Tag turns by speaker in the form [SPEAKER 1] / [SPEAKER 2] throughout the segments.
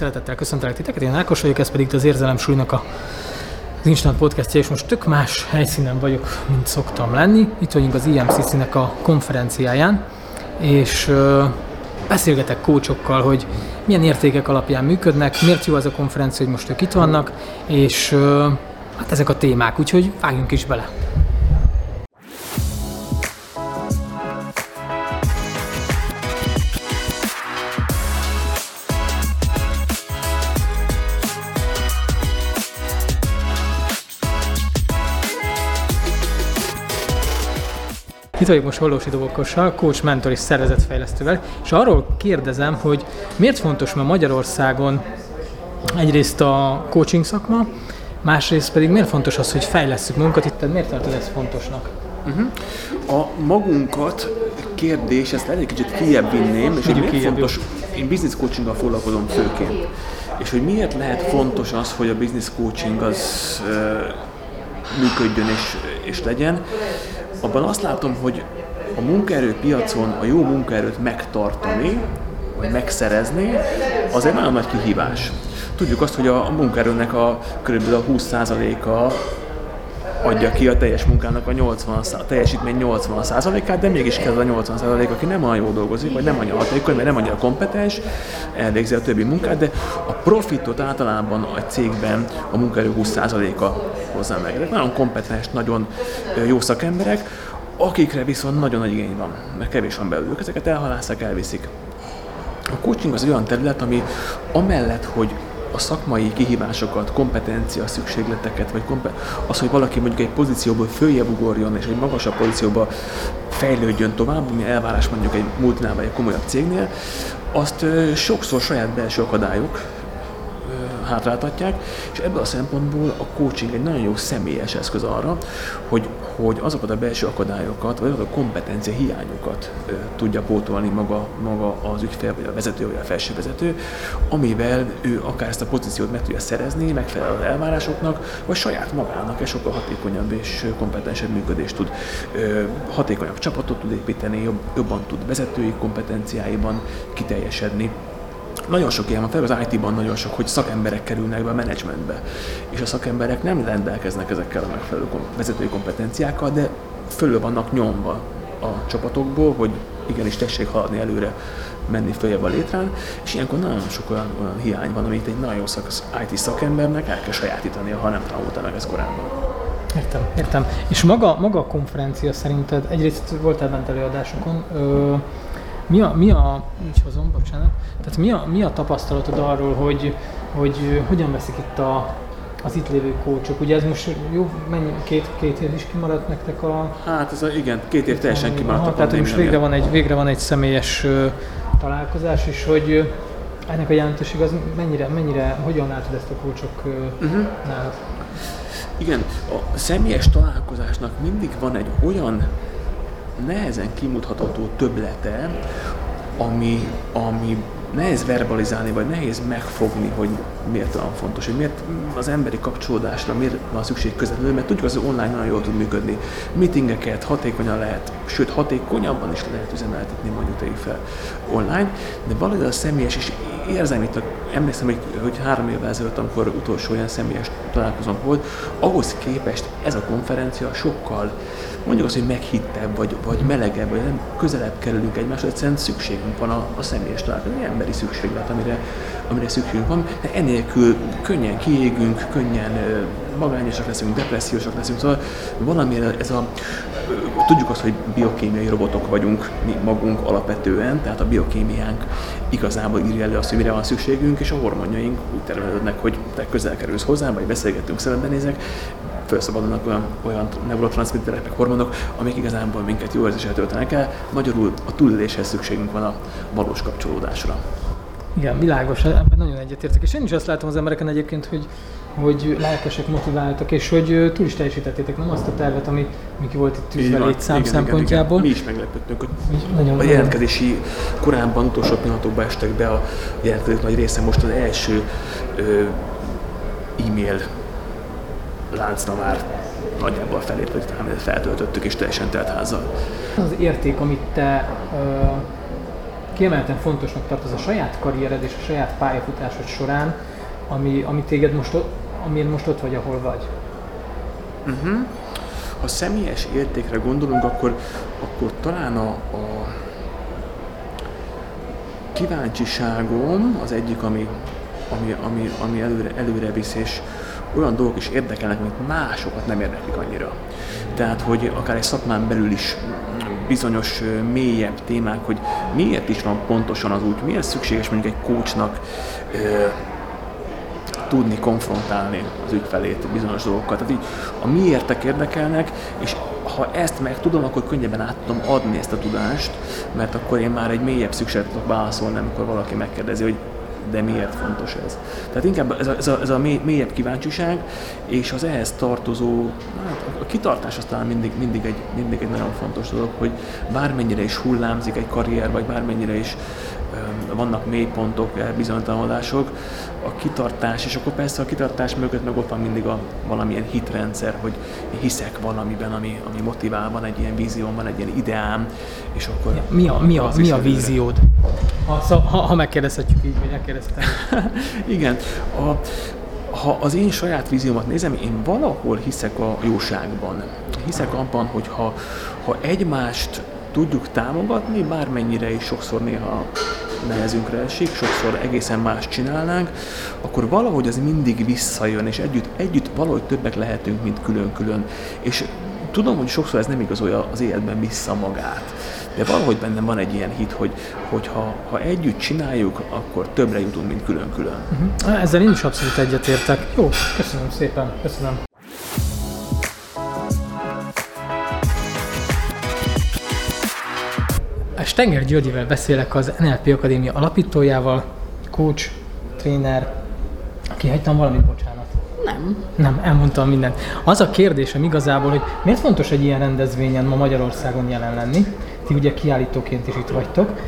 [SPEAKER 1] szeretettel köszöntelek titeket, én Ákos vagyok, ez pedig az Érzelem Súlynak a az Instant podcastja, és most tök más helyszínen vagyok, mint szoktam lenni. Itt vagyunk az IMCC-nek a konferenciáján, és ö, beszélgetek kócsokkal, hogy milyen értékek alapján működnek, miért jó ez a konferencia, hogy most ők itt vannak, és hát ezek a témák, úgyhogy vágjunk is bele. Itt vagyok most Hollósi Dobokossal, coach, mentor és szervezetfejlesztővel, és arról kérdezem, hogy miért fontos ma Magyarországon egyrészt a coaching szakma, másrészt pedig miért fontos az, hogy fejlesszük magunkat, itt miért tartod ezt fontosnak?
[SPEAKER 2] Uh-huh. A magunkat kérdés, ezt egy kicsit kiebb vinném, és hogy miért fontos, én business coachinggal foglalkozom főként, és hogy miért lehet fontos az, hogy a business coaching az uh, működjön és, és legyen, abban azt látom, hogy a munkaerőpiacon a jó munkaerőt megtartani, vagy megszerezni, az egy nagyon nagy kihívás. Tudjuk azt, hogy a munkaerőnek a kb. a 20%-a adja ki a teljes munkának a 80%, a teljesítmény 80%-át, de mégis kell a 80% aki nem olyan jól dolgozik, vagy nem annyira hatékony, vagy nem annyira kompetens, elvégzi a többi munkát, de a profitot általában a cégben a munkaerő 20%-a hozza meg. Nagyon kompetens, nagyon jó szakemberek, akikre viszont nagyon nagy igény van, mert kevés van belőlük, ezeket elhalásszák, elviszik. A coaching az olyan terület, ami amellett, hogy a szakmai kihívásokat, kompetencia szükségleteket, vagy kompe- az, hogy valaki mondjuk egy pozícióból följebb ugorjon, és egy magasabb pozícióba fejlődjön tovább, ami elvárás mondjuk egy multinál vagy egy komolyabb cégnél, azt sokszor saját belső akadályok hátráltatják, és ebből a szempontból a coaching egy nagyon jó személyes eszköz arra, hogy, hogy azokat a belső akadályokat, vagy azokat a kompetencia hiányokat ö, tudja pótolni maga, maga az ügyfél, vagy a vezető, vagy a felső vezető, amivel ő akár ezt a pozíciót meg tudja szerezni, megfelel az elvárásoknak, vagy saját magának egy sokkal hatékonyabb és kompetensebb működést tud, ö, hatékonyabb csapatot tud építeni, jobb, jobban tud vezetői kompetenciáiban kiteljesedni nagyon sok ilyen van, az IT-ban nagyon sok, hogy szakemberek kerülnek be a menedzsmentbe, és a szakemberek nem rendelkeznek ezekkel a megfelelő vezetői kompetenciákkal, de fölül vannak nyomva a csapatokból, hogy igenis tessék haladni előre, menni följebb a létrán, és ilyenkor nagyon sok olyan, olyan hiány van, amit egy nagyon jó szak, IT szakembernek el kell sajátítania, ha nem tanulta meg ezt korábban.
[SPEAKER 1] Értem, értem. És maga, maga a konferencia szerinted, egyrészt voltál bent előadásokon, ö, mi a, mi a, így hozom, bocsánat, tehát mi a, mi a tapasztalatod arról, hogy, hogy hogyan veszik itt a, az itt lévő kócsok? Ugye ez most jó, mennyi, két, két év is kimaradt nektek a...
[SPEAKER 2] Hát ez a, igen, két év teljesen kimaradt a
[SPEAKER 1] Tehát most végre van, egy, végre van egy személyes ö, találkozás, és hogy ö, ennek a jelentőség az mennyire, mennyire, hogyan látod ezt a kócsok uh-huh. nálad?
[SPEAKER 2] Igen, a személyes találkozásnak mindig van egy olyan nehezen kimutatható töblete, ami, ami nehéz verbalizálni, vagy nehéz megfogni, hogy miért olyan fontos, hogy miért az emberi kapcsolódásra miért van szükség közvetlenül, mert tudjuk, az online nagyon jól tud működni. Meetingeket hatékonyan lehet, sőt hatékonyabban is lehet üzemeltetni, mondjuk fel online, de valahogy a személyes, és érzem itt, emlékszem, hogy, hogy három évvel ezelőtt, amikor utolsó olyan személyes találkozom volt, ahhoz képest ez a konferencia sokkal mondjuk azt, hogy meghittebb, vagy, vagy melegebb, vagy nem közelebb kerülünk egymáshoz, egyszerűen szükségünk van a, a személyes találkozó, egy emberi szükséglet, amire, amire szükségünk van, de enélkül könnyen kiégünk, könnyen magányosak leszünk, depressziósak leszünk, szóval valami ez a, tudjuk azt, hogy biokémiai robotok vagyunk mi magunk alapvetően, tehát a biokémiánk igazából írja elő azt, hogy mire van szükségünk, és a hormonjaink úgy termelődnek, hogy te közel kerülsz hozzám, vagy beszélgetünk, szembenézek, felszabadulnak olyan, olyan neurotranszmitterek, meg hormonok, amik igazából minket jó érzéssel töltenek el. Magyarul a túléléshez szükségünk van a valós kapcsolódásra.
[SPEAKER 1] Igen, világos, ebben nagyon egyetértek. És én is azt látom az embereken egyébként, hogy, hogy lelkesek, motiváltak, és hogy túl is teljesítettétek, nem azt a tervet, ami, ami ki volt itt tűzve létszám igen, szempontjából.
[SPEAKER 2] Igen, igen. Mi is meglepődtünk, hogy nagyon, a jelentkezési korábban utolsó pillanatokban estek be a jelentkezők nagy része, most az első ö, e-mail láncra már nagyjából felét, vagy feltöltöttük és teljesen telt házzal.
[SPEAKER 1] Az érték, amit te ö, kiemelten fontosnak tartod a saját karriered és a saját pályafutásod során, ami, ami téged most, amiért most ott vagy, ahol vagy?
[SPEAKER 2] Uh-huh. Ha személyes értékre gondolunk, akkor, akkor talán a, a kíváncsiságom az egyik, ami, ami, ami, ami előre, előre visz, és olyan dolgok is érdekelnek, mint másokat nem érdeklik annyira. Tehát, hogy akár egy szakmán belül is bizonyos mélyebb témák, hogy miért is van pontosan az út, miért szükséges mondjuk egy coachnak tudni konfrontálni az ügyfelét bizonyos dolgokat. Tehát így a miértek érdekelnek, és ha ezt meg tudom, akkor könnyebben át tudom adni ezt a tudást, mert akkor én már egy mélyebb szükséget tudok válaszolni, amikor valaki megkérdezi, hogy de miért fontos ez. Tehát inkább ez a, ez a, ez a mélyebb kíváncsiság, és az ehhez tartozó, hát a kitartás aztán mindig, mindig, egy, mindig egy nagyon fontos dolog, hogy bármennyire is hullámzik egy karrier, vagy bármennyire is vannak mélypontok, eh, bizonytalanodások, a kitartás, és akkor persze a kitartás mögött meg ott van mindig a valamilyen hitrendszer, hogy hiszek valamiben, ami, ami motivál, van egy ilyen vízióm, van egy ilyen ideám, és akkor...
[SPEAKER 1] Mi a, mi a, mi a víziód? Ha, szóval, ha, ha megkérdezhetjük így, vagy megkérdezhetem.
[SPEAKER 2] Igen. A, ha az én saját víziómat nézem, én valahol hiszek a jóságban. Hiszek abban, hogy ha, ha egymást tudjuk támogatni, bármennyire is sokszor néha nehezünkre esik, sokszor egészen más csinálnánk, akkor valahogy az mindig visszajön, és együtt, együtt valahogy többek lehetünk, mint külön-külön. És tudom, hogy sokszor ez nem igazolja az életben vissza magát. De valahogy bennem van egy ilyen hit, hogy, hogy ha, ha együtt csináljuk, akkor többre jutunk, mint külön-külön.
[SPEAKER 1] Uh-huh. Ezzel én is abszolút egyetértek. Jó, köszönöm szépen, köszönöm. Stenger Györgyivel beszélek az NLP Akadémia alapítójával, coach, tréner. Kihagytam valamit, bocsánat.
[SPEAKER 3] Nem.
[SPEAKER 1] Nem, elmondtam mindent. Az a kérdésem igazából, hogy miért fontos egy ilyen rendezvényen ma Magyarországon jelen lenni? Ti ugye kiállítóként is itt vagytok.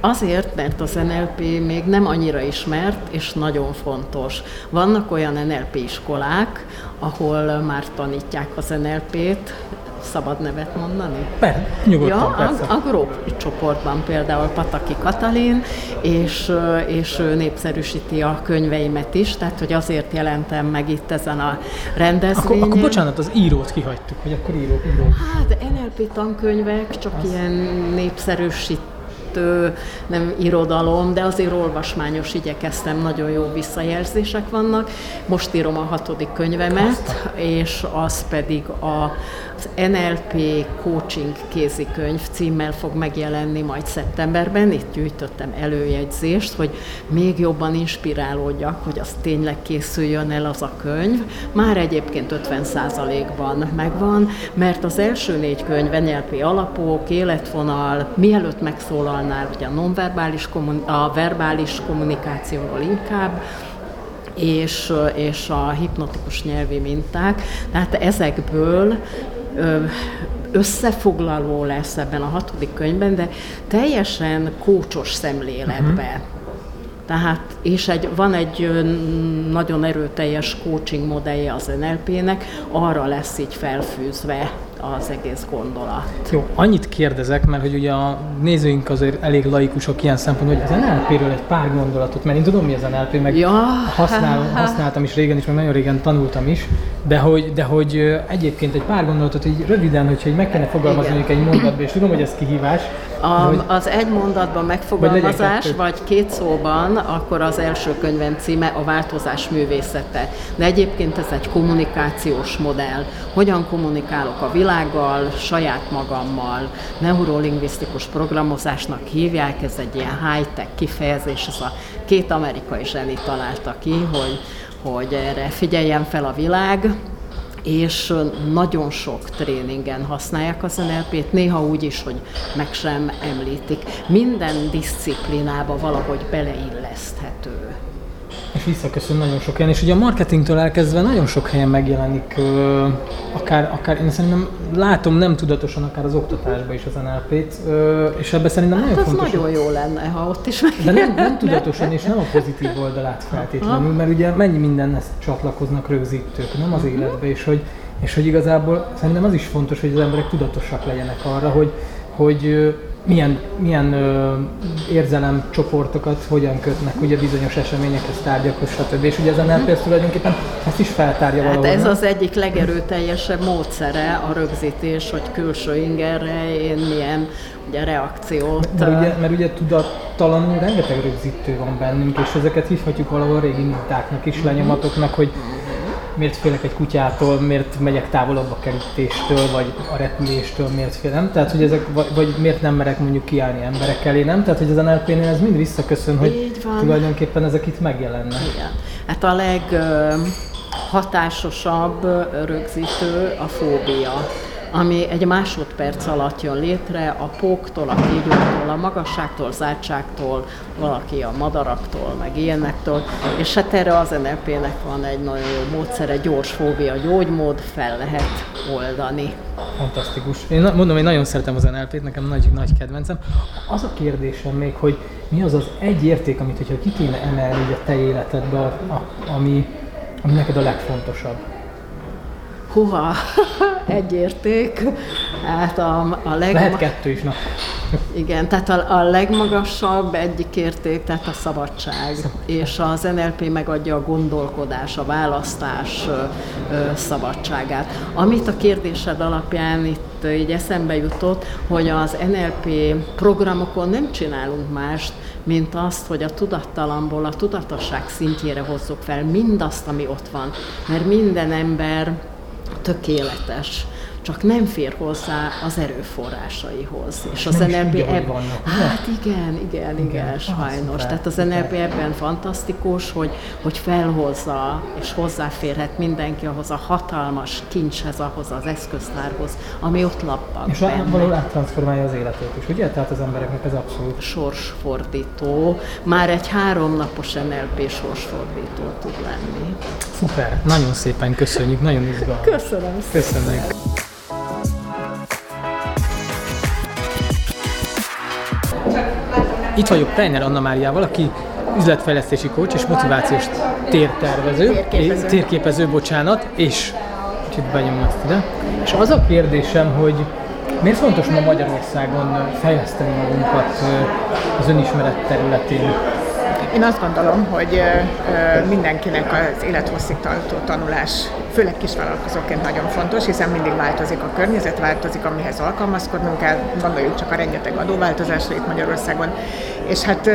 [SPEAKER 3] Azért, mert az NLP még nem annyira ismert, és nagyon fontos. Vannak olyan NLP iskolák, ahol már tanítják az NLP-t, szabad nevet mondani?
[SPEAKER 1] Per, nyugodtan,
[SPEAKER 3] ja,
[SPEAKER 1] persze.
[SPEAKER 3] A, a Gróp csoportban például Pataki Katalin, és, és ő népszerűsíti a könyveimet is, tehát hogy azért jelentem meg itt ezen a rendezvényen.
[SPEAKER 1] Akkor, akkor bocsánat, az írót kihagytuk, hogy akkor író, író.
[SPEAKER 3] Hát NLP tankönyvek, csak az... ilyen népszerűsít nem irodalom, de azért olvasmányos igyekeztem, nagyon jó visszajelzések vannak. Most írom a hatodik könyvemet, és az pedig a NLP Coaching kézikönyv címmel fog megjelenni majd szeptemberben. Itt gyűjtöttem előjegyzést, hogy még jobban inspirálódjak, hogy az tényleg készüljön el az a könyv. Már egyébként 50%-ban megvan, mert az első négy könyv NLP alapok, életvonal, mielőtt megszólalnál, ugye a nonverbális a verbális kommunikációról inkább, és, és a hipnotikus nyelvi minták. Tehát ezekből összefoglaló lesz ebben a hatodik könyvben, de teljesen kócsos szemléletbe. Uh-huh. Tehát, és egy, van egy nagyon erőteljes coaching modellje az NLP-nek, arra lesz így felfűzve az egész gondolat.
[SPEAKER 1] Jó, annyit kérdezek, mert hogy ugye a nézőink azért elég laikusok ilyen szempontból, hogy az NLP-ről egy pár gondolatot, mert én tudom, mi az NLP, meg ja, használ, használtam is régen is, meg nagyon régen tanultam is, de hogy, de hogy egyébként egy pár gondolatot hogy röviden, hogyha meg kellene fogalmazni egy mondatba, és tudom, hogy ez kihívás.
[SPEAKER 3] A, hogy, az egy mondatban megfogalmazás, vagy, vagy két szóban, akkor az első könyvem címe a változás művészete. De egyébként ez egy kommunikációs modell. Hogyan kommunikálok a világgal, saját magammal, neurolingvisztikus programozásnak hívják, ez egy ilyen high-tech kifejezés, ez a két amerikai zseni találta ki, hogy hogy erre figyeljen fel a világ, és nagyon sok tréningen használják az NLP-t, néha úgy is, hogy meg sem említik. Minden disziplinába valahogy beleilleszthető
[SPEAKER 1] és visszaköszön nagyon sok helyen. És ugye a marketingtől elkezdve nagyon sok helyen megjelenik, akár, akár én szerintem látom nem tudatosan akár az oktatásban is az NLP-t, és ebben szerintem hát nagyon fontos.
[SPEAKER 3] nagyon jó lenne, ha ott is
[SPEAKER 1] De nem, nem tudatosan, és nem a pozitív oldalát feltétlenül, mert ugye mennyi mindenhez csatlakoznak rögzítők, nem az uh-huh. életbe, és hogy, és hogy igazából szerintem az is fontos, hogy az emberek tudatosak legyenek arra, hogy, hogy milyen, milyen ö, érzelemcsoportokat hogyan kötnek ugye bizonyos eseményekhez, tárgyakhoz, stb. És ugye ez a NLP tulajdonképpen ezt is feltárja
[SPEAKER 3] hát
[SPEAKER 1] valahol.
[SPEAKER 3] ez az egyik legerőteljesebb módszere a rögzítés, hogy külső ingerre én milyen ugye, reakciót...
[SPEAKER 1] Mert ugye, mert ugye tudattalanul rengeteg rögzítő van bennünk, és ezeket hívhatjuk valahol régi mintáknak is, lenyomatoknak, hogy miért félek egy kutyától, miért megyek távolabb a kerítéstől, vagy a repüléstől, miért félem. Tehát, hogy ezek, vagy, vagy miért nem merek mondjuk kiállni emberek elé, nem? Tehát, hogy az NLP-nél ez mind visszaköszön, hogy tulajdonképpen ezek itt megjelennek.
[SPEAKER 3] Igen. Hát a leghatásosabb rögzítő a fóbia ami egy másodperc alatt jön létre a póktól, a kígyóktól, a magasságtól, zártságtól, valaki a madaraktól, meg ilyenektől, és hát erre az NLP-nek van egy nagyon jó módszer, egy gyors fóbia gyógymód, fel lehet oldani.
[SPEAKER 1] Fantasztikus. Én mondom, én nagyon szeretem az NLP-t, nekem nagy, nagy kedvencem. Az a kérdésem még, hogy mi az az egy érték, amit hogyha ki kéne emelni a te életedbe, ami, ami neked a legfontosabb?
[SPEAKER 3] Húha, egy érték. Hát a, a
[SPEAKER 1] leg... Lehet kettő is, na.
[SPEAKER 3] Igen, tehát a, a legmagasabb egyik érték, tehát a szabadság. szabadság. És az NLP megadja a gondolkodás, a választás ö, ö, szabadságát. Amit a kérdésed alapján itt így eszembe jutott, hogy az NLP programokon nem csinálunk mást, mint azt, hogy a tudattalamból a tudatosság szintjére hozzuk fel mindazt, ami ott van. Mert minden ember tökéletes, csak nem fér hozzá az erőforrásaihoz. És az NLP ebben... Hát igen, igen, igen, igen sajnos. Tehát az NLP ebben fantasztikus, hogy, hogy felhozza és hozzáférhet mindenki ahhoz a hatalmas kincshez, ahhoz az eszköztárhoz, ami ott lappag
[SPEAKER 1] És valahol áttranszformálja az életét is, ugye? Tehát az embereknek ez abszolút...
[SPEAKER 3] Sorsfordító. Már egy háromnapos NLP sorsfordító tud lenni.
[SPEAKER 1] Szuper, nagyon szépen köszönjük, nagyon izgalmas.
[SPEAKER 3] Köszönöm
[SPEAKER 1] szépen. Köszönjük. Itt vagyok Teiner Anna Máriával, aki üzletfejlesztési coach és motivációs tértervező,
[SPEAKER 3] térképező,
[SPEAKER 1] térképező bocsánat, és kicsit benyomom ezt ide. És az a kérdésem, hogy miért fontos ma Magyarországon fejleszteni magunkat az önismeret területén?
[SPEAKER 4] Én azt gondolom, hogy mindenkinek az élethosszig tartó tanulás, főleg kisvállalkozóként nagyon fontos, hiszen mindig változik a környezet, változik, amihez alkalmazkodnunk kell. Gondoljuk csak a rengeteg adóváltozásra itt Magyarországon. És hát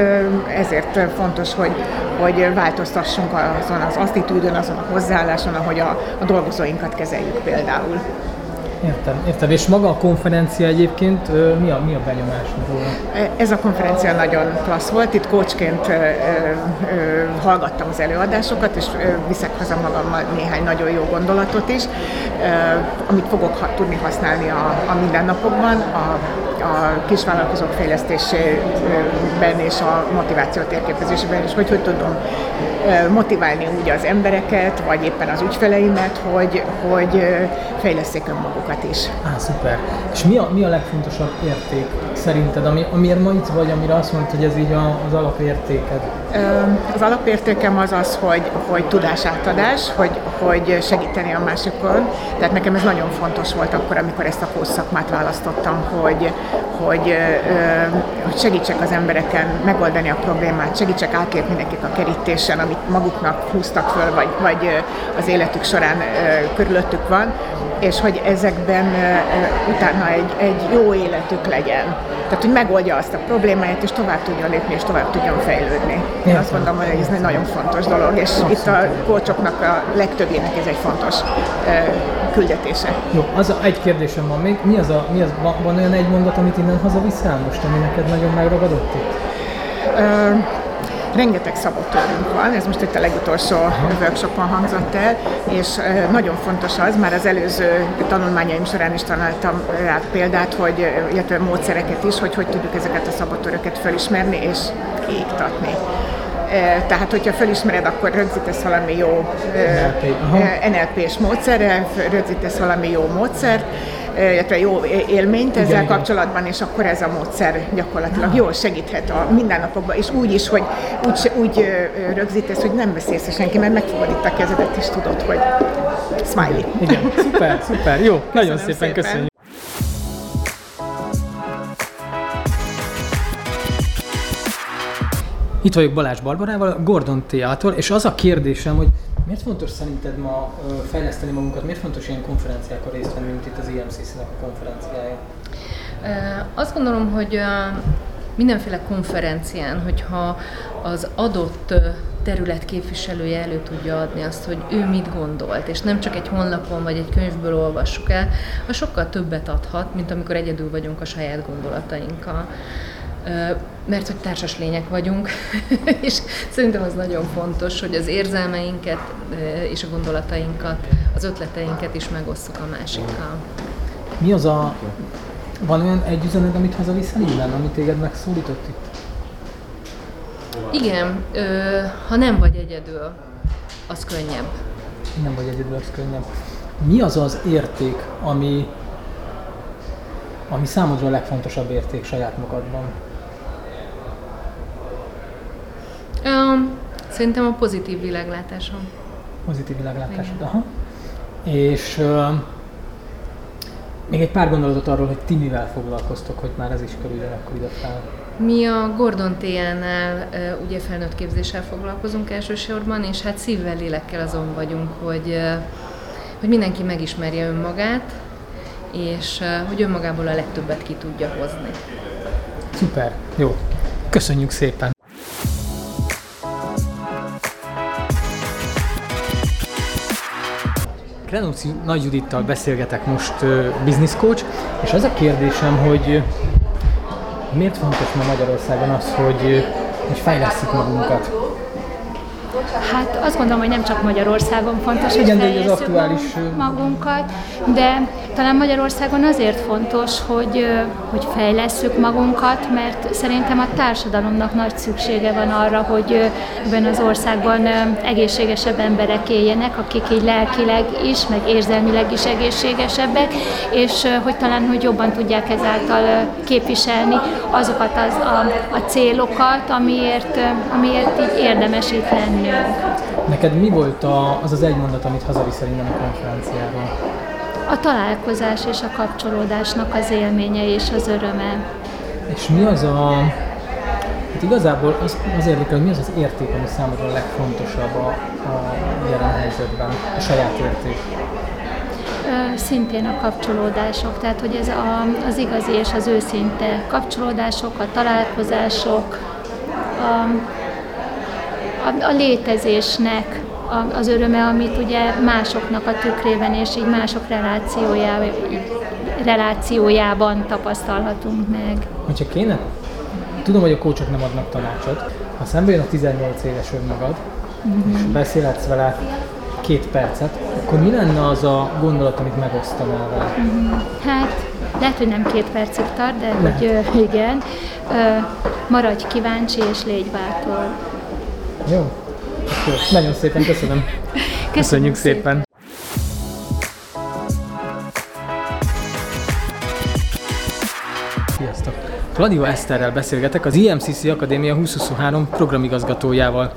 [SPEAKER 4] ezért fontos, hogy, hogy változtassunk azon az attitűdön, azon a hozzáálláson, ahogy a, a dolgozóinkat kezeljük például.
[SPEAKER 1] Értem, értem. És maga a konferencia egyébként mi a, mi a benyomás róla?
[SPEAKER 4] E, ez a konferencia nagyon klassz volt. Itt coachként hallgattam az előadásokat, és viszek haza magammal néhány nagyon jó gondolatot is, amit fogok tudni használni a, a mindennapokban, a, a kisvállalkozók fejlesztésében és a motiváció térképezésében, és hogy hogy tudom motiválni úgy az embereket, vagy éppen az ügyfeleimet, hogy, hogy fejleszék önmagukat is.
[SPEAKER 1] Á, szuper. És mi a, mi a legfontosabb érték szerinted, ami, amiért ma itt vagy, amire azt mondtad, hogy ez így a, az alapértéked?
[SPEAKER 4] Az alapértékem az az, hogy, hogy tudásátadás, hogy, hogy segíteni a másikon. Tehát nekem ez nagyon fontos volt akkor, amikor ezt a szakmát választottam, hogy, hogy, hogy segítsek az embereken megoldani a problémát, segítsek átlépni nekik a kerítésen, amit maguknak húztak föl, vagy, vagy az életük során körülöttük van, és hogy ezekben utána egy, egy jó életük legyen. Tehát, hogy megoldja azt a problémáját, és tovább tudjon lépni, és tovább tudjon fejlődni. Én azt mondom, hogy ez egy nagyon fontos dolog, és itt a kócsoknak a legtöbbének ez egy fontos küldetése.
[SPEAKER 1] Jó, az a, egy kérdésem van még. Mi az a, mi az, van, van olyan egy mondat, amit innen haza viszel most, ami neked nagyon megragadott itt?
[SPEAKER 4] Uh, rengeteg szabotőrünk van, ez most itt a legutolsó workshopon hangzott el, és nagyon fontos az, már az előző tanulmányaim során is találtam rá példát, hogy, illetve módszereket is, hogy hogy tudjuk ezeket a szabotőröket felismerni és kiiktatni. Tehát, hogyha felismered, akkor rögzítesz valami jó NLP-s módszerrel, rögzítesz valami jó módszert, illetve jó élményt ezzel igen, kapcsolatban, és akkor ez a módszer gyakorlatilag jól segíthet a mindennapokban, és úgy is, hogy úgy, úgy rögzítesz, hogy nem beszélsz senki, mert megfogod itt a kezedet, és tudod, hogy smiley.
[SPEAKER 1] Igen, szuper, szuper, jó, nagyon szépen, szépen köszönjük. Itt vagyok Balázs Barbarával, Gordon Teától, és az a kérdésem, hogy miért fontos szerinted ma fejleszteni magunkat, miért fontos ilyen konferenciákon részt venni, mint itt az IMCC-nek a konferenciája?
[SPEAKER 5] Azt gondolom, hogy mindenféle konferencián, hogyha az adott terület képviselője elő tudja adni azt, hogy ő mit gondolt, és nem csak egy honlapon vagy egy könyvből olvassuk el, az sokkal többet adhat, mint amikor egyedül vagyunk a saját gondolatainkkal mert hogy társas lények vagyunk, és szerintem az nagyon fontos, hogy az érzelmeinket és a gondolatainkat, az ötleteinket is megosszuk a másikkal.
[SPEAKER 1] Mi az a... Van olyan egy üzenet, amit hazaviszel innen, amit téged megszólított itt?
[SPEAKER 5] Igen, ö, ha nem vagy egyedül, az könnyebb.
[SPEAKER 1] Nem vagy egyedül, az könnyebb. Mi az az érték, ami, ami számodra a legfontosabb érték saját magadban?
[SPEAKER 5] Um, szerintem a pozitív világlátásom.
[SPEAKER 1] Pozitív világlátásod, aha. És uh, még egy pár gondolatot arról, hogy ti mivel foglalkoztok, hogy már ez is körülbelül akkor ide fel.
[SPEAKER 5] Mi a Gordon TN-nel uh, ugye felnőtt képzéssel foglalkozunk elsősorban, és hát szívvel, lélekkel azon vagyunk, hogy, uh, hogy mindenki megismerje önmagát, és uh, hogy önmagából a legtöbbet ki tudja hozni.
[SPEAKER 1] Szuper, jó. Köszönjük szépen! Krenóci Nagy Judittal beszélgetek most business coach, és az a kérdésem, hogy miért fontos ma Magyarországon az, hogy, hogy fejlesztjük magunkat?
[SPEAKER 6] Hát azt gondolom, hogy nem csak Magyarországon fontos,
[SPEAKER 1] Igen,
[SPEAKER 6] hogy
[SPEAKER 1] az aktuális...
[SPEAKER 6] magunkat, de talán Magyarországon azért fontos, hogy, hogy fejlesszük magunkat, mert szerintem a társadalomnak nagy szüksége van arra, hogy ebben az országban egészségesebb emberek éljenek, akik így lelkileg is, meg érzelmileg is egészségesebbek, és hogy talán hogy jobban tudják ezáltal képviselni azokat az, a, a célokat, amiért, amiért így érdemes itt lennünk.
[SPEAKER 1] Neked mi volt a, az az egy mondat, amit hazaviszel innen a konferenciáról?
[SPEAKER 6] A találkozás és a kapcsolódásnak az élménye és az öröme.
[SPEAKER 1] És mi az a... Hát igazából az, az érdekel, hogy mi az az érték, ami számodra a legfontosabb a, a jelen helyzetben, a saját érték?
[SPEAKER 6] szintén a kapcsolódások, tehát hogy ez a, az igazi és az őszinte kapcsolódások, a találkozások, a, a, a létezésnek a, az öröme, amit ugye másoknak a tükrében és így mások relációjában, relációjában tapasztalhatunk meg.
[SPEAKER 1] Hogyha kéne, tudom, hogy a kócsok nem adnak tanácsot, ha szembe jön a 18 éves önmagad, mm-hmm. és beszélhetsz vele két percet, akkor mi lenne az a gondolat, amit megosztanál vele? Mm-hmm.
[SPEAKER 6] Hát, lehet, hogy nem két percig tart, de lehet. hogy igen, maradj kíváncsi és légy bátor.
[SPEAKER 1] Jó, jó, nagyon szépen köszönöm. Köszönjük szépen. Sziasztok! Claudio Eszterrel beszélgetek, az IMCC Akadémia 2023 programigazgatójával.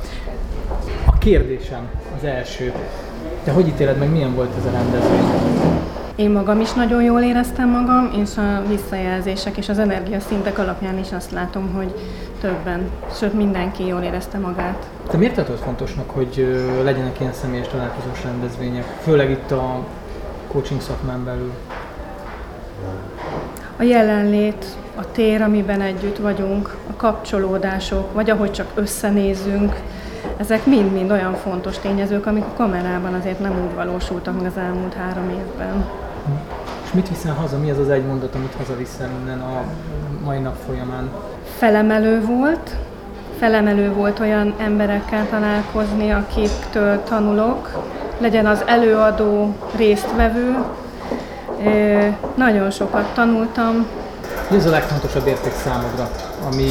[SPEAKER 1] A kérdésem az első. Te hogy ítéled meg, milyen volt ez a rendezvény?
[SPEAKER 7] Én magam is nagyon jól éreztem magam, és a visszajelzések és az energiaszintek alapján is azt látom, hogy többen, sőt mindenki jól érezte magát.
[SPEAKER 1] Te miért tartod fontosnak, hogy legyenek ilyen személyes találkozós rendezvények, főleg itt a coaching szakmán belül?
[SPEAKER 7] A jelenlét, a tér, amiben együtt vagyunk, a kapcsolódások, vagy ahogy csak összenézünk, ezek mind-mind olyan fontos tényezők, amik a kamerában azért nem úgy valósultak meg az elmúlt három évben.
[SPEAKER 1] És mit viszel haza? Mi az az egy mondat, amit hazaviszel innen a mai nap folyamán?
[SPEAKER 7] Felemelő volt, felemelő volt olyan emberekkel találkozni, akiktől tanulok, legyen az előadó, résztvevő. Nagyon sokat tanultam.
[SPEAKER 1] Mi az a legfontosabb érték számodra, ami,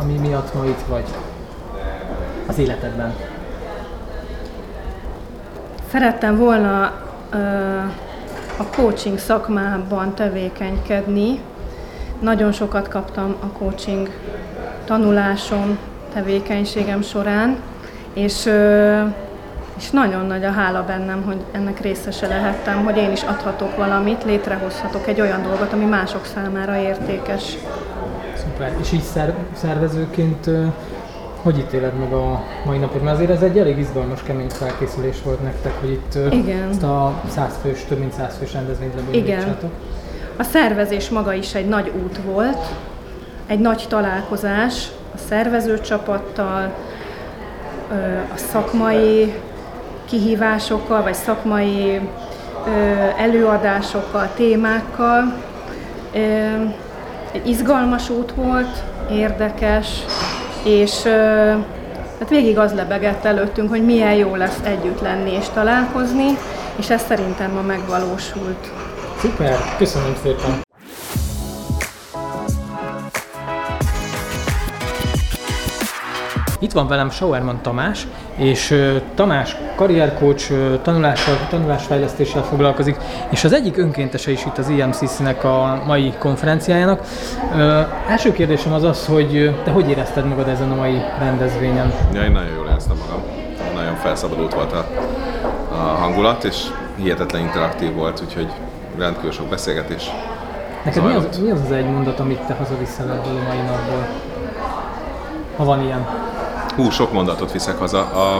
[SPEAKER 1] ami miatt ma itt vagy az életedben?
[SPEAKER 7] Szerettem volna a coaching szakmában tevékenykedni. Nagyon sokat kaptam a coaching tanulásom, tevékenységem során, és, és nagyon nagy a hála bennem, hogy ennek részese lehettem, hogy én is adhatok valamit, létrehozhatok egy olyan dolgot, ami mások számára értékes.
[SPEAKER 1] Szuper. És így szervezőként hogy ítéled meg a mai napot? Mert azért ez egy elég izgalmas, kemény felkészülés volt nektek, hogy itt
[SPEAKER 7] Igen.
[SPEAKER 1] ezt a 100 fős, több mint 100 fős rendezvényt lebonyolítsátok.
[SPEAKER 7] A szervezés maga is egy nagy út volt, egy nagy találkozás a szervezőcsapattal, a szakmai kihívásokkal, vagy szakmai előadásokkal, témákkal. Egy izgalmas út volt, érdekes, és hát végig az lebegett előttünk, hogy milyen jó lesz együtt lenni és találkozni, és ez szerintem ma megvalósult.
[SPEAKER 1] Szuper, köszönöm szépen! Itt van velem Schauerman Tamás, és Tamás karriercoach, uh, tanulással, tanulásfejlesztéssel foglalkozik, és az egyik önkéntese is itt az IMCC-nek a mai konferenciájának. Uh, első kérdésem az az, hogy te hogy érezted magad ezen a mai rendezvényen?
[SPEAKER 8] Ja, én nagyon jól éreztem magam. Nagyon felszabadult volt a, a hangulat, és hihetetlen interaktív volt, úgyhogy rendkívül sok beszélgetés.
[SPEAKER 1] Neked mi az, mi az az egy mondat, amit te hazaviszel ebből a mai napból? Ha van ilyen.
[SPEAKER 8] Hú, sok mondatot viszek haza. A,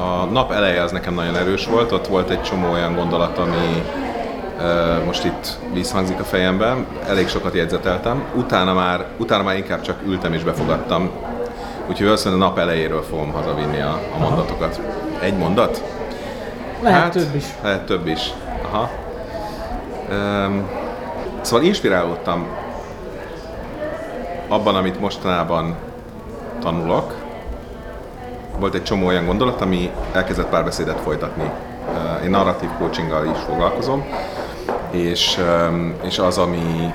[SPEAKER 8] a nap eleje az nekem nagyon erős volt, ott volt egy csomó olyan gondolat, ami e, most itt visszhangzik a fejemben, elég sokat jegyzeteltem. Utána már, utána már inkább csak ültem és befogadtam. Úgyhogy valószínűleg a nap elejéről fogom hazavinni a, a mondatokat. Egy mondat?
[SPEAKER 1] Lehet hát, több is.
[SPEAKER 8] Lehet több is. Aha. Szóval inspirálódtam abban, amit mostanában tanulok, volt egy csomó olyan gondolat, ami elkezdett párbeszédet folytatni. Én narratív coachinggal is foglalkozom, és, és az, ami,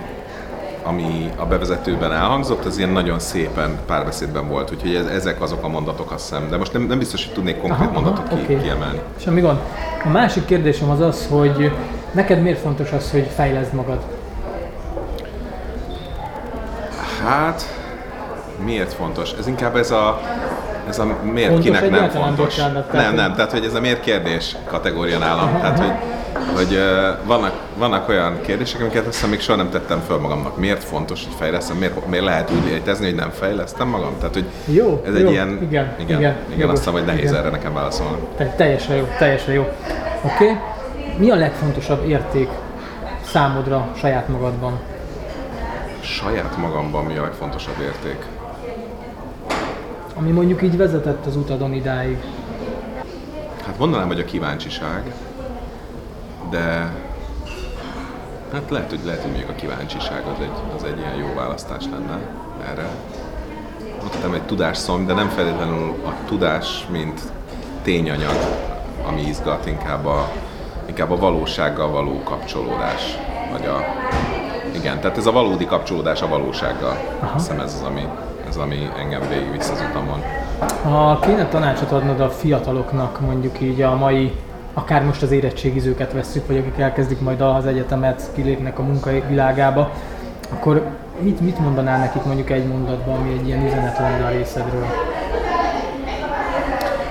[SPEAKER 8] ami a bevezetőben elhangzott, az ilyen nagyon szépen párbeszédben volt, úgyhogy ezek azok a mondatok, azt hiszem. De most nem, nem biztos, hogy tudnék konkrét aha, mondatot aha, ki, okay. kiemelni.
[SPEAKER 1] Semmi gond. A másik kérdésem az az, hogy neked miért fontos az, hogy fejleszd magad?
[SPEAKER 8] Hát, miért fontos? Ez inkább ez a ez a miért fontos kinek nem fontos. Bocsánat, nem, nem, tehát hogy ez a miért kérdés kategória nálam. Tehát, hogy, hogy uh, vannak, vannak olyan kérdések, amiket azt hiszem még soha nem tettem föl magamnak. Miért fontos, hogy fejlesztem? Miért, miért lehet úgy létezni, hogy nem fejlesztem magam? Tehát, hogy
[SPEAKER 1] jó,
[SPEAKER 8] ez
[SPEAKER 1] jó,
[SPEAKER 8] egy ilyen,
[SPEAKER 1] igen,
[SPEAKER 8] igen, igen, igen azt hiszem, hogy nehéz igen. erre nekem válaszolni.
[SPEAKER 1] Te, teljesen jó, teljesen jó. Oké. Okay. Mi a legfontosabb érték számodra saját magadban?
[SPEAKER 8] Saját magamban mi a legfontosabb érték?
[SPEAKER 1] ami mondjuk így vezetett az utadon idáig?
[SPEAKER 8] Hát mondanám, hogy a kíváncsiság, de hát lehet, hogy, lehet, hogy még a kíváncsiság az egy, az egy ilyen jó választás lenne erre. Mondhatom egy tudásszom, de nem feltétlenül a tudás, mint tényanyag, ami izgat, inkább a, inkább a valósággal való kapcsolódás. Vagy a, igen, tehát ez a valódi kapcsolódás a valósággal. Aha. Azt hiszem ez az, ami, ez ami engem végigvisz az utamon.
[SPEAKER 1] Ha kéne tanácsot adnod a fiataloknak, mondjuk így a mai, akár most az érettségizőket vesszük, vagy akik elkezdik majd az egyetemet, kilépnek a munkai világába, akkor mit, mit mondanál nekik mondjuk egy mondatban, ami egy ilyen üzenet lenne a részedről?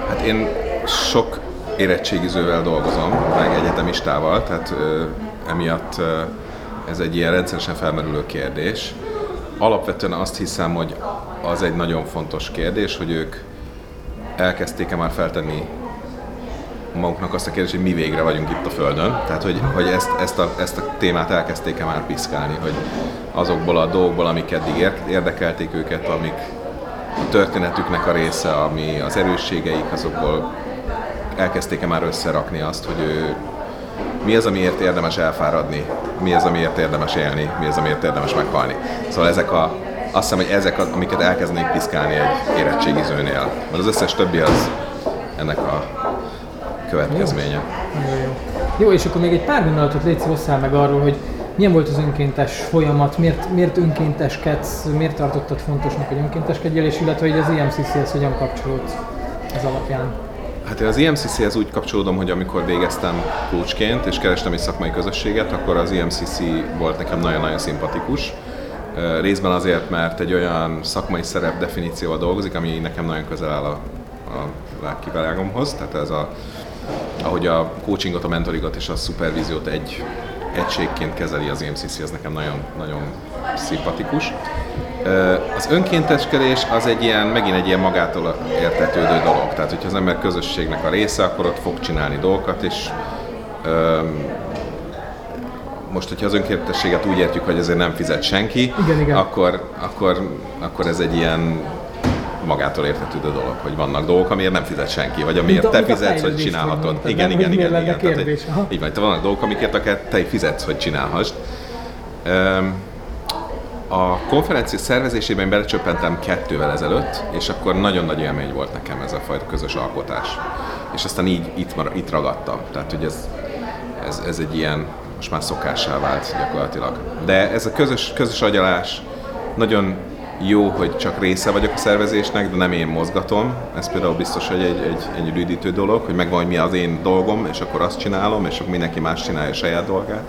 [SPEAKER 8] Hát én sok érettségizővel dolgozom, meg egyetemistával, tehát ö, emiatt ö, ez egy ilyen rendszeresen felmerülő kérdés alapvetően azt hiszem, hogy az egy nagyon fontos kérdés, hogy ők elkezdték-e már feltenni maguknak azt a kérdést, hogy mi végre vagyunk itt a Földön. Tehát, hogy, hogy ezt, ezt, a, ezt a témát elkezdték-e már piszkálni, hogy azokból a dolgokból, amik eddig érdekelték őket, amik a történetüknek a része, ami az erősségeik, azokból elkezdték-e már összerakni azt, hogy ő mi az, amiért érdemes elfáradni, mi az, amiért érdemes élni, mi az, amiért érdemes meghalni. Szóval ezek a, azt hiszem, hogy ezek, amiket elkezdenék piszkálni egy érettségizőnél. Mert az összes többi az ennek a következménye.
[SPEAKER 1] Jó, jó. jó és akkor még egy pár gondolatot légy hozzá meg arról, hogy milyen volt az önkéntes folyamat, miért, miért önkénteskedsz, miért tartottad fontosnak, hogy önkénteskedjél, és illetve hogy az IMCC-hez hogyan kapcsolódsz ez alapján?
[SPEAKER 8] Hát én az IMCC-hez úgy kapcsolódom, hogy amikor végeztem coachként és kerestem egy szakmai közösséget, akkor az IMCC volt nekem nagyon-nagyon szimpatikus. Részben azért, mert egy olyan szakmai szerep definícióval dolgozik, ami nekem nagyon közel áll a, a lelkivilágomhoz. Tehát ez a, ahogy a coachingot, a mentoringot és a szupervíziót egy egységként kezeli az IMCC, ez nekem nagyon, nagyon szimpatikus. Az önkénteskedés az egy ilyen, megint egy ilyen magától értetődő dolog. Tehát, hogyha az ember közösségnek a része, akkor ott fog csinálni dolgokat, és most, hogyha az önkéntességet úgy értjük, hogy ezért nem fizet senki,
[SPEAKER 1] igen, igen.
[SPEAKER 8] Akkor, akkor, akkor ez egy ilyen magától értetődő dolog, hogy vannak dolgok, amiért nem fizet senki, vagy amiért
[SPEAKER 1] mint
[SPEAKER 8] te fizetsz, hogy csinálhatod.
[SPEAKER 1] Mondtad,
[SPEAKER 8] igen, igen, igen,
[SPEAKER 1] igen.
[SPEAKER 8] igen. Tehát, így van, vannak dolgok, amikért akár te fizetsz, hogy csinálhassd. A konferencia szervezésében belecsöppentem kettővel ezelőtt, és akkor nagyon nagy élmény volt nekem ez a fajta közös alkotás. És aztán így itt, itt ragadtam. Tehát, hogy ez, ez, ez egy ilyen, most már szokássá vált gyakorlatilag. De ez a közös, közös agyalás nagyon jó, hogy csak része vagyok a szervezésnek, de nem én mozgatom. Ez például biztos, hogy egy, egy, egy rüdítő dolog, hogy megvan, hogy mi az én dolgom, és akkor azt csinálom, és akkor mindenki más csinálja a saját dolgát.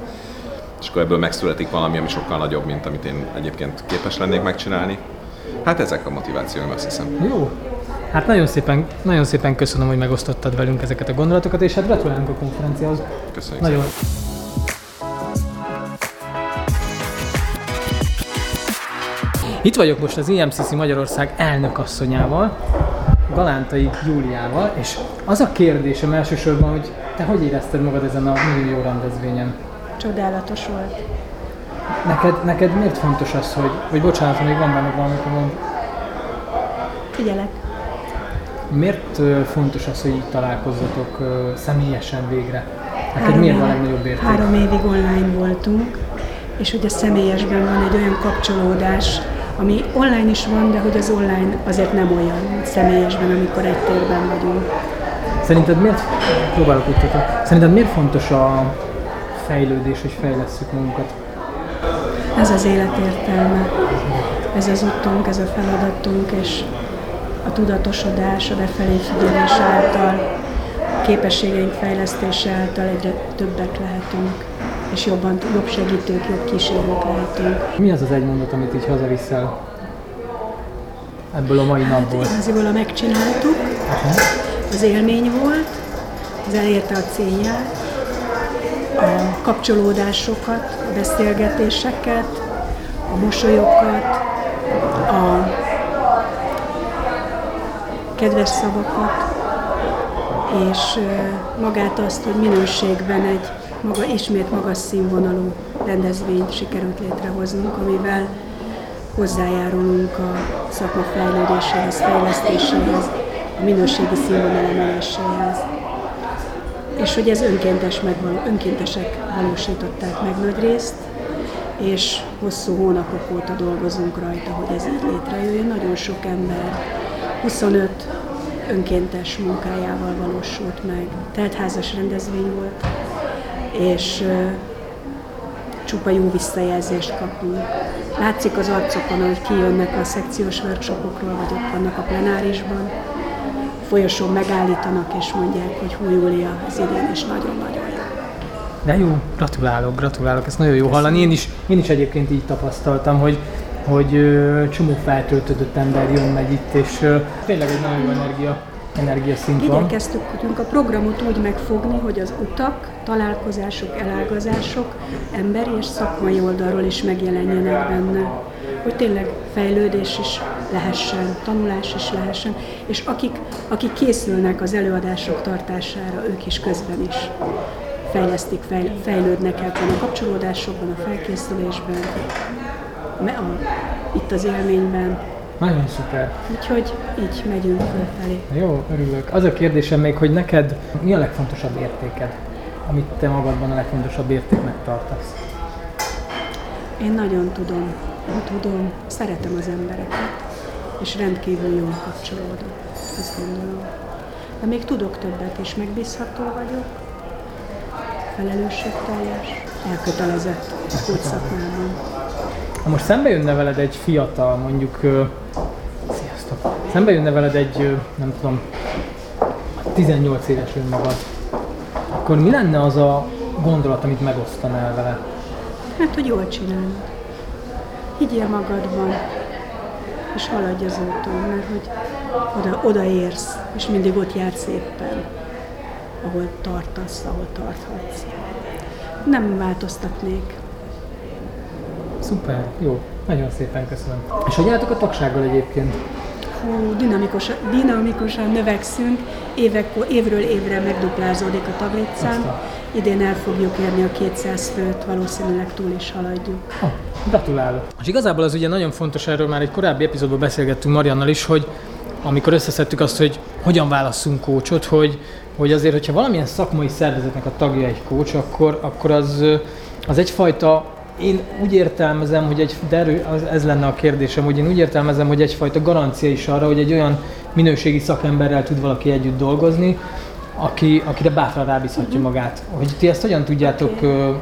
[SPEAKER 8] És akkor ebből megszületik valami, ami sokkal nagyobb, mint amit én egyébként képes lennék megcsinálni. Hát ezek a motivációim, azt hiszem.
[SPEAKER 1] Jó. Hát nagyon szépen, nagyon szépen köszönöm, hogy megosztottad velünk ezeket a gondolatokat, és hát gratulálunk a konferenciához.
[SPEAKER 8] Köszönjük
[SPEAKER 1] Nagyon.
[SPEAKER 8] Szépen.
[SPEAKER 1] Itt vagyok most az IMCC Magyarország elnökasszonyával, Galántai Júliával, és az a kérdésem elsősorban, hogy te hogy érezted magad ezen a nagyon jó rendezvényen?
[SPEAKER 9] Csodálatos volt.
[SPEAKER 1] Neked, neked miért fontos az, hogy, hogy bocsánat, még van benne valami, mond.
[SPEAKER 9] Figyelek.
[SPEAKER 1] Miért fontos az, hogy így találkozzatok személyesen végre? Neked három miért van a legnagyobb érték?
[SPEAKER 9] Három évig online voltunk, és ugye személyesben van egy olyan kapcsolódás, ami online is van, de hogy az online azért nem olyan, személyesben, amikor egy térben vagyunk.
[SPEAKER 1] Szerinted miért, próbálok úgy szerinted miért fontos a fejlődés, hogy fejlesszük magunkat?
[SPEAKER 9] Ez az élet értelme, ez az utunk, ez a feladatunk, és a tudatosodás, a befelé figyelés által, a képességeink fejlesztése által egyre többek lehetünk és jobban, jobb segítők, jobb kísérők lehetünk.
[SPEAKER 1] Mi az az egy mondat, amit így hazaviszel ebből a mai napból?
[SPEAKER 9] Hát, igaziból megcsináltuk, Aha. az élmény volt, az elérte a célját, a kapcsolódásokat, a beszélgetéseket, a mosolyokat, a kedves szavakat, és magát azt, hogy minőségben egy maga, ismét magas színvonalú rendezvényt sikerült létrehoznunk, amivel hozzájárulunk a szakma fejlődéséhez, fejlesztéséhez, a minőségi színvonal emeléséhez. És hogy ez önkéntes megvaló, önkéntesek valósították meg nagy részt, és hosszú hónapok óta dolgozunk rajta, hogy ez így létrejöjjön. Nagyon sok ember, 25 önkéntes munkájával valósult meg. Teltházas rendezvény volt, és csupa jó visszajelzést kapunk. Látszik az arcokon, hogy kijönnek a szekciós workshopokról, vagy ott vannak a plenárisban, folyosón megállítanak, és mondják, hogy hú, Júlia, ez idén is nagyon-nagyon jó.
[SPEAKER 1] De jó, gratulálok, gratulálok, ez nagyon jó hallani. Én is, én is egyébként így tapasztaltam, hogy hogy ö, csomó feltöltődött ember jön meg itt, és ö, tényleg egy nagyon jó energia energiaszint van.
[SPEAKER 9] Igyekeztük a programot úgy megfogni, hogy az utak, találkozások, elágazások emberi és szakmai oldalról is megjelenjenek benne. Hogy tényleg fejlődés is lehessen, tanulás is lehessen, és akik, akik készülnek az előadások tartására, ők is közben is fejlesztik, fejlődnek ebben a kapcsolódásokban, a felkészülésben, a, itt az élményben,
[SPEAKER 1] nagyon szuper.
[SPEAKER 9] Úgyhogy így megyünk fölfelé.
[SPEAKER 1] Jó, örülök. Az a kérdésem még, hogy neked mi a legfontosabb értéked, amit te magadban a legfontosabb értéknek tartasz?
[SPEAKER 9] Én nagyon tudom, tudom, szeretem az embereket, és rendkívül jól kapcsolódom, azt gondolom. De még tudok többet is, megbízható vagyok, felelősségteljes, elkötelezett a szakmában.
[SPEAKER 1] Ha most szembe jönne veled egy fiatal, mondjuk Sziasztok! Szembe jönne veled egy, nem tudom, 18 éves önmagad, akkor mi lenne az a gondolat, amit megosztanál vele?
[SPEAKER 9] Hát, hogy jól csinálod. Higgyél magadban, és haladj az úton, mert hogy oda, oda érsz, és mindig ott jársz éppen, ahol tartasz, ahol tarthatsz. Nem változtatnék
[SPEAKER 1] Szuper, jó, nagyon szépen köszönöm. És hogy álltok a tagsággal egyébként?
[SPEAKER 9] Hú, dinamikus, dinamikusan növekszünk, évek, évről évre megduplázódik a taglétszám. Idén el fogjuk érni a 200 főt, valószínűleg túl is haladjuk.
[SPEAKER 1] Oh, gratulálok! És igazából az ugye nagyon fontos, erről már egy korábbi epizódban beszélgettünk Mariannal is, hogy amikor összeszedtük azt, hogy hogyan válasszunk kócsot, hogy, hogy azért, hogyha valamilyen szakmai szervezetnek a tagja egy kócs, akkor, akkor az, az egyfajta én úgy értelmezem, hogy egy, de erő, ez lenne a kérdésem, hogy én úgy értelmezem, hogy egyfajta garancia is arra, hogy egy olyan minőségi szakemberrel tud valaki együtt dolgozni, aki, akire bátran rábízhatja uh-huh. magát. Hogy ti ezt hogyan tudjátok okay.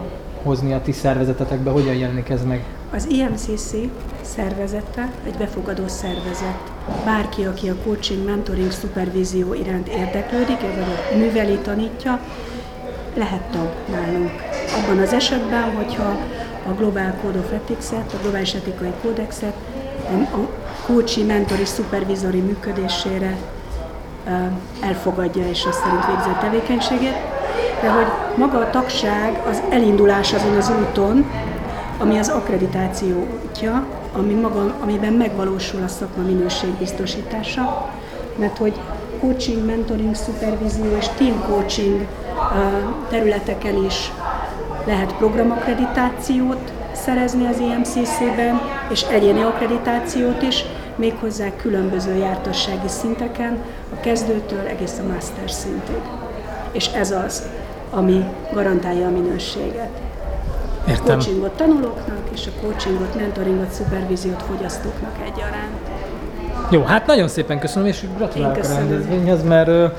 [SPEAKER 1] Hozni a ti szervezetetekbe, hogyan jelenik ez meg?
[SPEAKER 9] Az IMCC szervezete egy befogadó szervezet. Bárki, aki a coaching, mentoring, szupervízió iránt érdeklődik, vagy műveli, tanítja, lehet tag nálunk. Abban az esetben, hogyha a Global Code of Ethics-et, a globális etikai kódexet, a coachi, mentori, szupervizori működésére elfogadja és azt szerint végzett tevékenységet, de hogy maga a tagság az elindulás azon az úton, ami az akkreditáció útja, ami maga, amiben megvalósul a szakma minőség biztosítása, mert hogy coaching, mentoring, szupervízió és team coaching területeken is lehet programakkreditációt szerezni az IMCC-ben, és egyéni akkreditációt is, méghozzá különböző jártassági szinteken, a kezdőtől egész a master szintig. És ez az, ami garantálja a minőséget. Értem. A coachingot tanulóknak, és a coachingot, mentoringot, szupervíziót fogyasztóknak egyaránt.
[SPEAKER 1] Jó, hát nagyon szépen köszönöm, és gratulálok a rendezvényhez, mert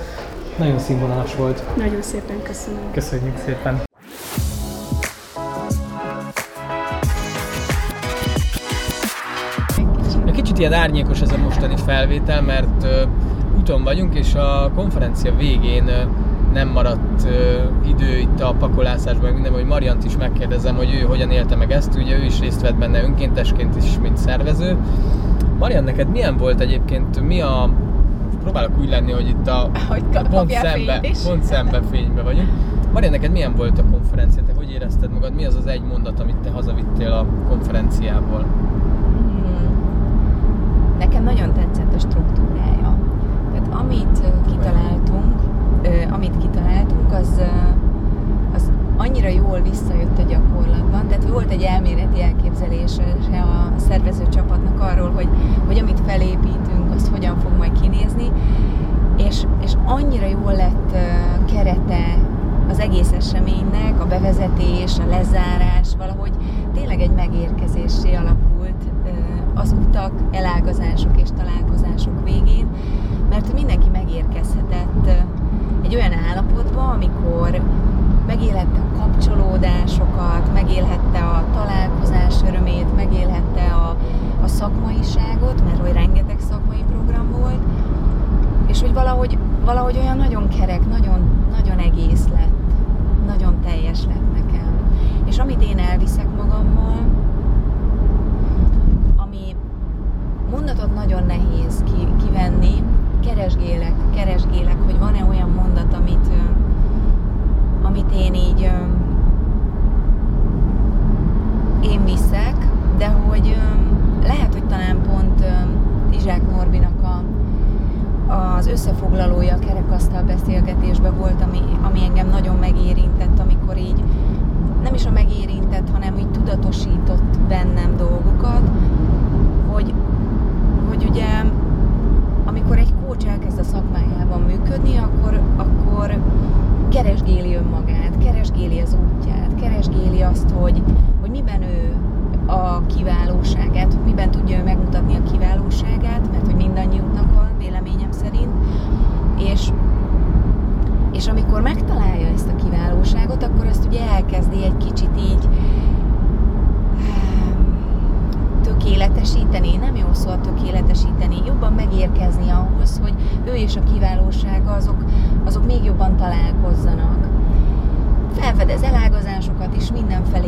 [SPEAKER 1] nagyon színvonalas volt.
[SPEAKER 9] Nagyon szépen köszönöm.
[SPEAKER 1] Köszönjük szépen. Kicsit ilyen árnyékos ez a mostani felvétel, mert úton vagyunk, és a konferencia végén nem maradt idő itt a pakolászásban, minden, hogy Mariant is megkérdezem, hogy ő hogyan élte meg ezt, ugye ő is részt vett benne önkéntesként is, mint szervező. Marian, neked milyen volt egyébként, mi a próbálok úgy lenni, hogy itt a,
[SPEAKER 5] hogy
[SPEAKER 1] a pont, szembe, pont szembe fénybe vagyunk. Marian, neked milyen volt a konferencia? Te hogy érezted magad? Mi az az egy mondat, amit te hazavittél a konferenciából? Hmm.
[SPEAKER 10] Nekem nagyon tetszett a struktúrája. Tehát amit kitaláltunk, amit kitaláltunk, az, az annyira jól visszajött a gyakorlatban, tehát volt egy elméleti elképzelése a szervező csapatnak arról, hogy, hogy amit felépítünk, az hogyan fog majd kinézni, és, és annyira jól lett kerete az egész eseménynek, a bevezetés, a lezárás, valahogy tényleg egy megérkezésé alakult az utak, elágazások és találkozások végén, mert mindenki megérkezhetett egy olyan állapotba, amikor megélhette a kapcsolódásokat, megélhette a találkozás örömét, megélhette a, a szakmaiságot, mert hogy rengeteg szakmai program volt, és hogy valahogy, valahogy olyan nagyon kerek, nagyon, nagyon egész lett, nagyon teljes lett nekem. És amit én elviszek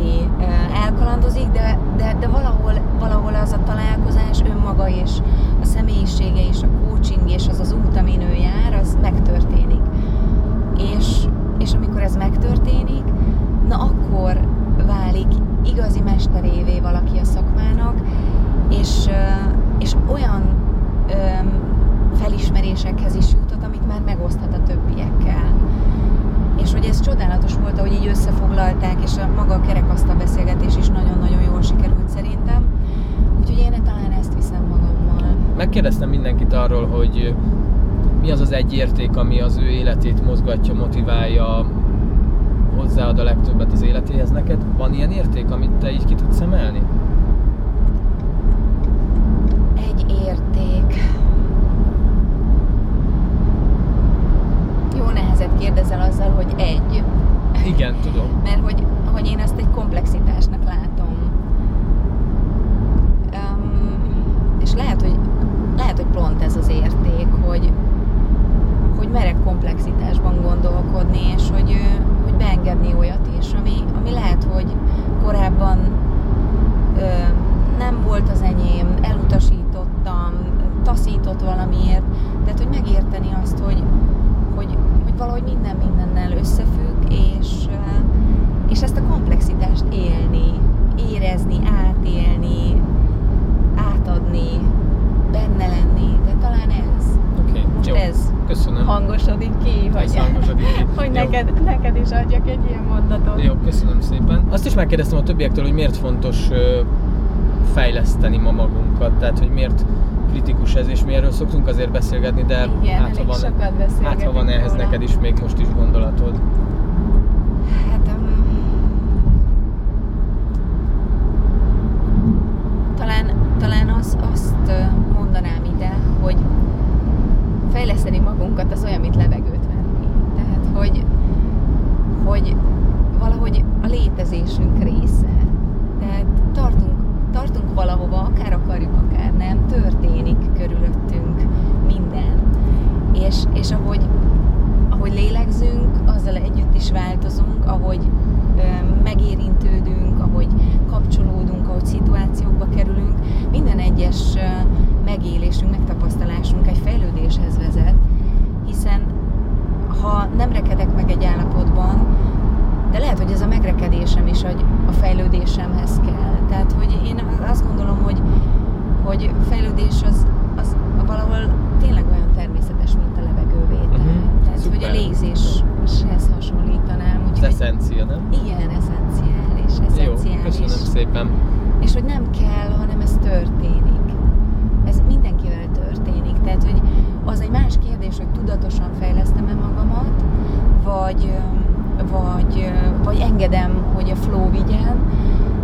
[SPEAKER 10] felé elkalandozik, de, de, de valahol, valahol az a találkozás önmaga és a személyisége és a coaching és az az út, amin ő jár, az megtörténik. És, és amikor ez megtörténik, na akkor válik igazi mesterévé valaki a szakmának, és, és olyan felismerésekhez is jutott, amit már megoszthat a többiekkel szak összefoglalták, és a maga a kerekasztal beszélgetés is nagyon-nagyon jól sikerült szerintem. Úgyhogy én talán ezt viszem magammal.
[SPEAKER 11] Megkérdeztem mindenkit arról, hogy mi az az egy érték, ami az ő életét mozgatja, motiválja, hozzáad a legtöbbet az életéhez neked. Van ilyen érték, amit te így ki tudsz emelni?
[SPEAKER 10] Egy érték. Jó nehezet kérdezel azzal, hogy egy.
[SPEAKER 11] Igen, tudom.
[SPEAKER 10] Mert hogy, hogy én ezt egy komplexitásnak látom. Um, és lehet, hogy lehet, hogy pont ez az érték, hogy, hogy merek komplexitásban gondolkodni, és hogy, hogy beengedni olyat is, ami, ami lehet, hogy korábban ö, nem volt az enyém, elutasítottam, taszított valamiért, tehát hogy megérteni azt, hogy, valahogy minden mindennel összefügg, és, és ezt a komplexitást élni, érezni, átélni, átadni, benne lenni, de talán ez.
[SPEAKER 11] Okay,
[SPEAKER 10] Most
[SPEAKER 11] jó.
[SPEAKER 10] ez
[SPEAKER 11] Köszönöm.
[SPEAKER 10] hangosodik ki,
[SPEAKER 11] Ez
[SPEAKER 10] hogy,
[SPEAKER 11] hangosodik ki.
[SPEAKER 10] hogy
[SPEAKER 11] Jó.
[SPEAKER 10] neked, neked is adjak egy ilyen mondatot.
[SPEAKER 11] Jó, köszönöm szépen. Azt is megkérdeztem a többiektől, hogy miért fontos fejleszteni ma magunkat, tehát hogy miért kritikus ez, és mi erről szoktunk azért beszélgetni, de
[SPEAKER 10] Igen,
[SPEAKER 11] hát, ha van, hát, ha van ehhez
[SPEAKER 10] róla.
[SPEAKER 11] neked is még most is gondolatod.
[SPEAKER 10] Hát, um, talán, talán az, azt mondanám ide, hogy fejleszteni magunkat az olyan, mint levegőt venni. Tehát, hogy, hogy valahogy a létezésünk része. Tehát tartunk, tartunk valahova, akár akarjuk, akár nem, történik körülöttünk minden. És, és ahogy, ahogy lélegzünk, azzal együtt is változunk, ahogy ö, megérintődünk, ahogy kapcsolódunk, ahogy szituációkba kerülünk, minden egyes ö, megélésünk, megtapasztalásunk egy fejlődéshez vezet, hiszen ha nem rekedek meg egy állapotban, de lehet, hogy ez a megrekedésem is hogy a fejlődésemhez kell. Tehát, hogy én azt gondolom, hogy, hogy fejlődés az, az valahol tényleg olyan természetes, mint a levegővétel.
[SPEAKER 11] Mhm,
[SPEAKER 10] Tehát,
[SPEAKER 11] szuper.
[SPEAKER 10] hogy a légzéshez hasonlítanám.
[SPEAKER 11] Az
[SPEAKER 10] Úgyhogy
[SPEAKER 11] eszencia, nem?
[SPEAKER 10] igen, eszenciális,
[SPEAKER 11] Jó,
[SPEAKER 10] eszenciális.
[SPEAKER 11] köszönöm szépen.
[SPEAKER 10] És hogy nem kell, hanem ez történik. Ez mindenkivel történik. Tehát, hogy az egy más kérdés, hogy tudatosan fejlesztem-e magamat, vagy, ö, vagy, ö, vagy engedem, hogy a flow vigyen,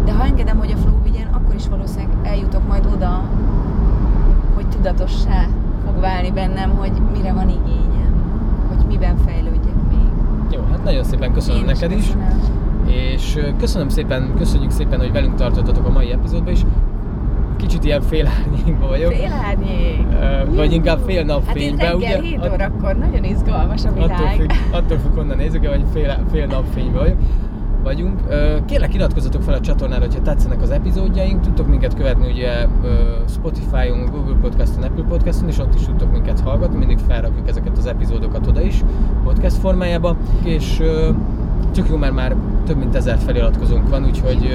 [SPEAKER 10] de ha engedem, hogy a flow vigyen, akkor is valószínűleg eljutok majd oda, hogy tudatossá fog válni bennem, hogy mire van igényem, hogy miben fejlődjek még.
[SPEAKER 11] Jó, hát nagyon szépen köszönöm
[SPEAKER 10] Én
[SPEAKER 11] neked is.
[SPEAKER 10] köszönöm.
[SPEAKER 11] És ö, köszönöm szépen, köszönjük szépen, hogy velünk tartottatok a mai epizódban is. Kicsit ilyen félárnyékban vagyok.
[SPEAKER 10] Fél árnyék.
[SPEAKER 11] Ö, Vagy fél napfényben,
[SPEAKER 10] Hát itt reggel
[SPEAKER 11] ugye?
[SPEAKER 10] 7
[SPEAKER 11] At-
[SPEAKER 10] órakor nagyon izgalmas a
[SPEAKER 11] Attól
[SPEAKER 10] világ.
[SPEAKER 11] függ, attól függ, honnan nézzük, vagy fél, fél napfényben vagyok. vagyunk. Ö, Kérlek iratkozzatok fel a csatornára, hogyha tetszenek az epizódjaink. Tudtok minket követni ugye Spotify-on, Google Podcast-on, Apple Podcast-on, és ott is tudtok minket hallgatni. Mindig felrakjuk ezeket az epizódokat oda is, podcast formájába. És csak jó, mert már több mint ezer feliratkozónk van, úgyhogy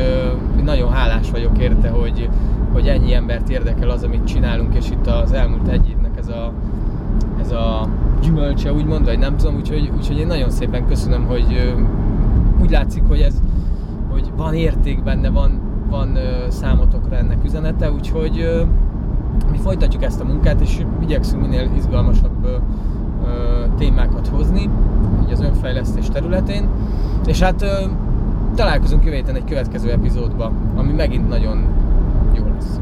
[SPEAKER 11] nagyon hálás vagyok érte, hogy, hogy ennyi embert érdekel az, amit csinálunk, és itt az elmúlt egy ez a, ez a gyümölcse, úgymond, vagy nem tudom, úgyhogy, úgyhogy én nagyon szépen köszönöm, hogy úgy látszik, hogy ez, hogy van érték benne, van, van számotokra ennek üzenete, úgyhogy mi folytatjuk ezt a munkát, és igyekszünk minél izgalmasabb témákat hozni, így az önfejlesztés területén, és hát találkozunk jövő héten egy következő epizódba, ami megint nagyon jó lesz.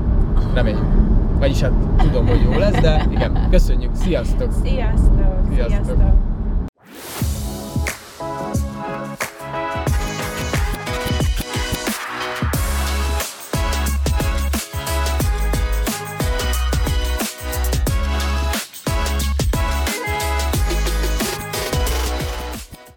[SPEAKER 11] Reméljük. Vagyis hát tudom, hogy jó lesz, de igen, köszönjük, sziasztok!
[SPEAKER 10] Sziasztok!
[SPEAKER 11] Sziasztok.
[SPEAKER 10] Sziasztok.